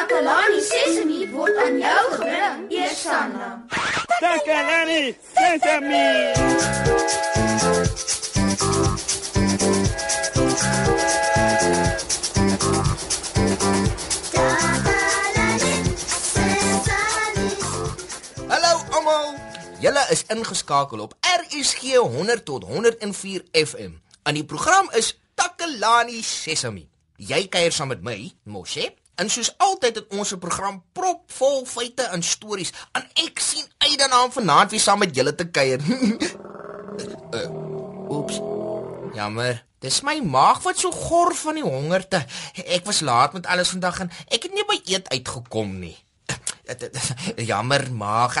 Takalani Sesemi word aan jou gebring, Eersanna. Takalani Sesemi. Hallo almal. Julle is ingeskakel op RSG 100 tot 104 FM. En die program is Takalani Sesemi. Jy kuier saam met my, Moshe. En soos altyd het ons 'n program propvol feite en stories. En ek sien uit daarna om vanaand weer saam met julle te kuier. uh, oeps. Jammer. Dis my maag wat so gor van die hongerte. Ek was laat met alles vandag en ek het nie by eet uitgekom nie. Jammer, maag.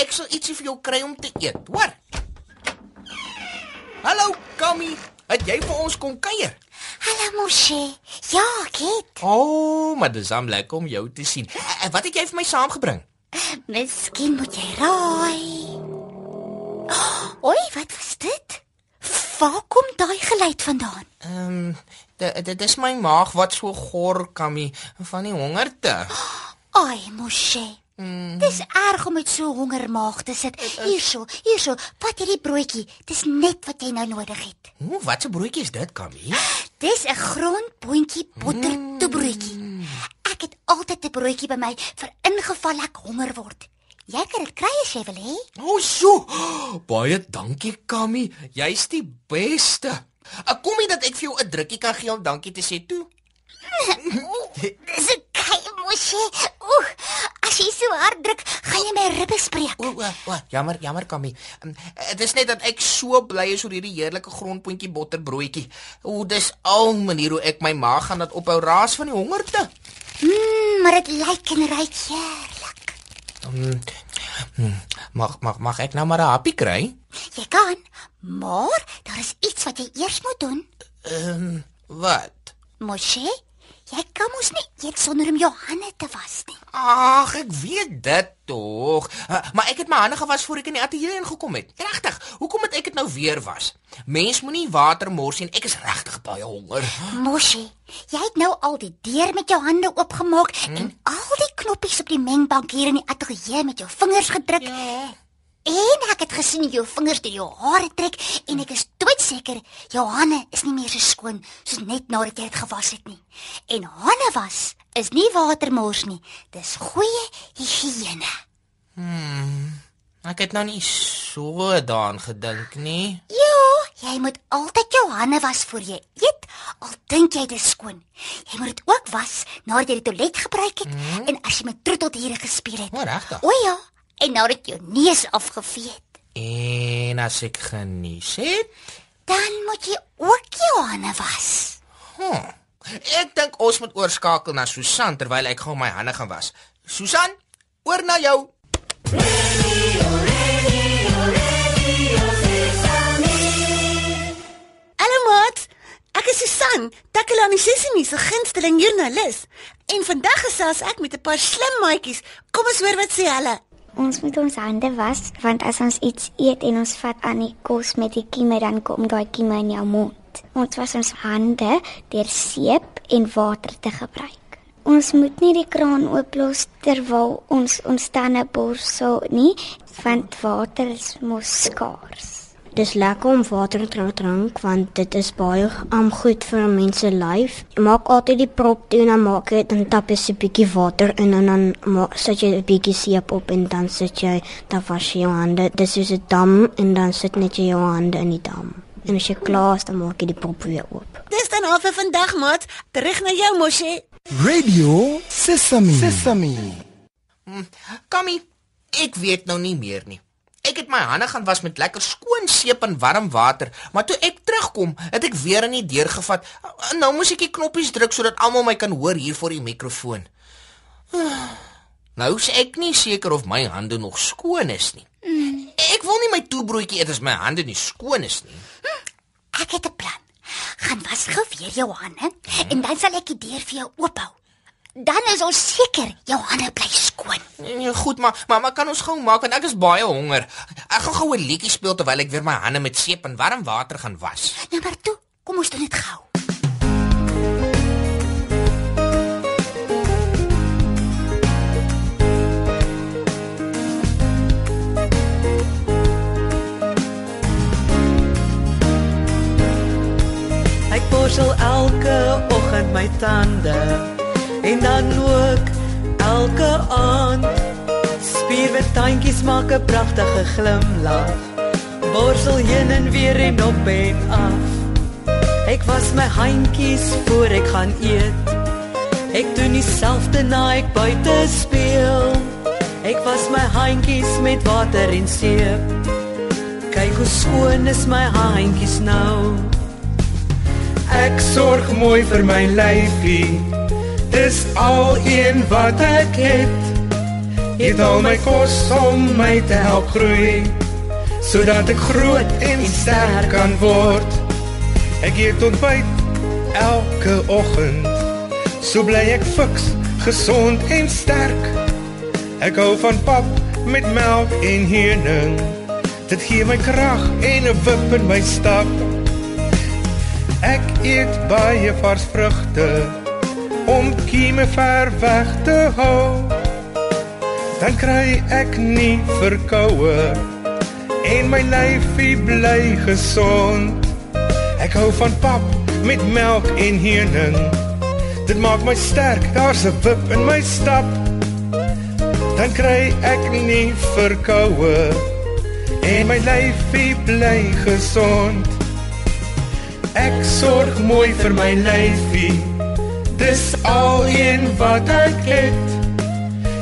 Ek sal ietsie vir jou kry om te eet, hoor? Hallo, Kami. Het jy vir ons kom kuier? Hallo Moshe. Ja, ek het. O, oh, maar dis am lekker om jou te sien. Eh, Wat het jy vir my saamgebring? Miskien moet jy raai. Oei, wat was dit? Waar kom daai geluid vandaan? Ehm, um, dit is my maag wat so gor, Kami, van die hongerte. Ai, Moshe. Mm. Dis erg om met so honger maag te sit. Hierso, hierso, vat hierdie broodjie. Dis net wat jy nou nodig het. Hoe, wat 'n broodjie is dit, Kami? Dis 'n grondboontjie bottertoebroodjie. Ek het altyd 'n broodjie by my vir ingeval ek honger word. Jy kan dit kry as jy wil hê. O, oh, so. Baie dankie, Kami. Jy's die beste. Ek kom nie dat ek vir jou 'n drukkie kan gee om dankie te sê toe. Dis 'n kei Moshe. Ooh, as jy so hard druk, gaan jy my ribbe spreek. O, o, o, jammer, jammer Kami. Um, dit is net dat ek so bly is oor hierdie heerlike grondpotjie botterbroodjie. O, dis al manier hoe ek my maag gaan dat ophou raas van die hongerte. Mm, maar dit lyk en ruik heerlik. Um, hm, mag mag mag ek nou maar 'n happie kry? Jy kan, maar daar is iets wat jy eers moet doen. Ehm, um, wat? Moshe, jy kan mos nie eet sonder om jou hande te was nie. Ag, ek weet dit tog. Uh, maar ek het my hande gewas voor ek in die ateljee ingekom het. Regtig? Hoekom moet ek dit nou weer was? Mens moenie water mors nie en ek is regtig baie honger. Moshe, jy het nou al die deur met jou hande oopgemaak hmm? en al die knoppies op die mengbank hier in die ateljee met jou vingers gedruk. Ja. En ek het gesien jou vingers deur jou hare trek en ek is doodseker jou hande is nie meer so skoon soos net nadat jy dit gewas het nie. En hande was is nie watermors nie. Dis goeie higiëne. Hmm. Ek het nou nie so daaraan gedink nie. Ja, jy moet altyd jou hande was voor jy eet, al dink jy dit is skoon. Jy moet dit ook was nadat jy die toilet gebruik het mm. en as jy met troeteldiere gespeel het. O, regtig? O ja, en nadat jou neus afgevee het. En as ek genies het, dan moet jy ook jou hande was. Hm. Ek dink ons moet oorskakel na Susan terwyl ek gou my hande gaan was. Susan, oor na jou. Hallo maat. Ek is Susan, Takalani Sesimi se gunsteling joernalis. En vandag gesels ek met 'n paar slim maatjies. Kom ons hoor wat sê hulle. Ons moet ons hande was want as ons iets eet en ons vat aan die kos met die kieme dan kom daai kieme in jou mond. Ons was ons hande deur seep en water te gebruik. Ons moet nie die kraan ooplos terwyl ons ons tande borsel nie want water is mos skaars. Dis lekker om water te drink want dit is baie um, goed vir 'n mens se lyf. Jy maak altyd die prop toe en dan maak jy dan tap jy 'n bietjie water in en dan maak, sit jy 'n bietjie seep op en dan sit jy dan was jy jou hande. Dis soos 'n dam en dan sit net jy jou hande in die dam. En as jy klaar is, dan maak jy die prop weer oop. Dis dan al vir vandag maat. Terug na jou Moshe. Radio Sesame. Sesame. Hm, Kami, ek weet nou nie meer nie. My hande gaan was met lekker skoon seep en warm water, maar toe ek terugkom, het ek weer in die deur gevat. Nou moet ek die knoppies druk sodat almal my kan hoor hier voor die mikrofoon. Nou is ek nie seker of my hande nog skoon is nie. Ek wil nie my toebroodjie eet as my hande nie skoon is nie. Ek het 'n plan. Gaan was gou weer jou hande en dan sal ek die deur vir jou oophou. Dan is ons seker jou hande bly Nee, nee, goed, maar maar maar kan ons gou maak want ek is baie honger. Ek gaan gou 'n liedjie speel terwyl ek weer my hande met seep en warm water gaan was. Nou maar toe, kom ons doen dit gou. Ek borsel elke oggend my tande en dan ook spierwit tandjies maak 'n pragtige glimlag borsel heen en weer en op en af. Ek was my handjies voor ek gaan eet. Ek doen dieselfde na ek buite speel. Ek was my handjies met water en seep. Kyk hoe skoon is my handjies nou. Ek sorg mooi vir my lyfie. Dis al een wat ek het. Eet al my kos om my te help groei sodat ek groot en sterk kan word. Ek eet ontbyt elke oggend. So bly ek fiks, gesond en sterk. Ek hou van pap met melk en honing. Dit gee my krag en 'n wip in my stap. Ek eet baie vars vrugte om kieme ver weg te hou. Dan kry ek nie verkoue en my lyfie bly gesond. Ek hou van pap met melk en honing. Dit maak my sterk, daar's 'n wip in my stap. Dan kry ek nie verkoue en my lyfie bly gesond. Ek sorg mooi vir my lyfie. Dis al een wat ek het.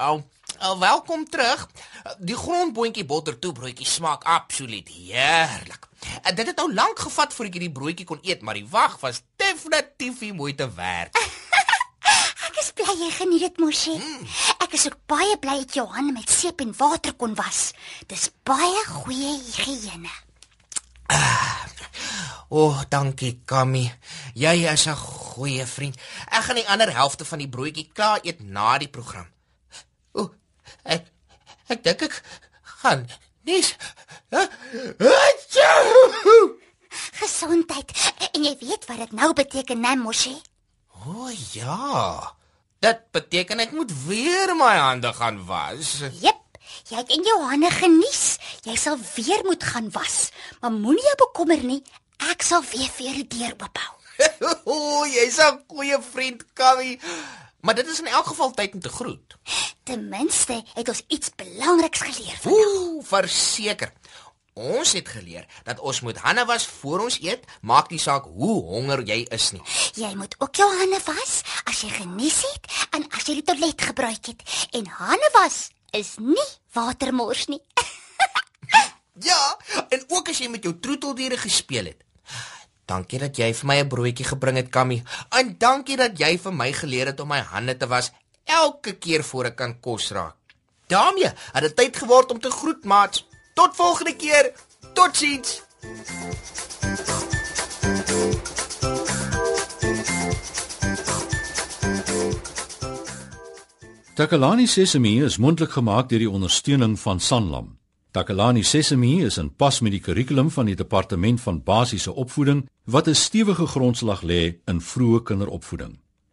Mm, Au. Au, welkom terug. Die grondboontjie bottertoebroodjie smaak absoluut heerlik. En dit het nou lank gevat voordat ek hierdie broodjie kon eet, maar die wag was definitief die moeite werd. Ek is bly jy geniet dit, Moshi. Ek is ook baie bly dat jou hande met seep en water kon was. Dis baie goeie higiëne. O, oh, dankie Kammy. Jy is 'n goeie vriend. Ek gaan die ander helfte van die broodjie klaar eet na die program. O, ek ek dink ek gaan nes. Gesondheid. En jy weet wat dit nou beteken, né, Moshi? O oh, ja. Dit beteken ek moet weer my hande gaan was. Jep. Jy het in jou hande genies. Jy sal weer moet gaan was. Maar moenie jou bekommer nie. Ek sal weer vir die deur oophou. o, jy's 'n goeie vriend, Kammy. Maar dit is in elk geval tyd om te groet. Ten minste het ons iets belangriks geleer vandag. Ooh, verseker. Ons het geleer dat ons moet hande was voor ons eet, maak nie saak hoe honger jy is nie. Jy moet ook jou hande was as jy genies het en as jy die toilet gebruik het. En hande was is nie watermors nie. Ja, en ook as jy met jou troeteldiere gespeel het. Dankie dat jy vir my 'n broodjie gebring het, Kammy. En dankie dat jy vir my geleer het om my hande te was elke keer voor ek kan kos raak. daarmee het dit tyd geword om te groet, maats. Tot volgende keer. Totsiens. Takalani Sesemi is mondelik gemaak deur die ondersteuning van Sanlam. Takalani Sesemi is in pas met die kurrikulum van die Departement van Basiese Opvoeding wat 'n stewige grondslag lê in vroeë kinderopvoeding.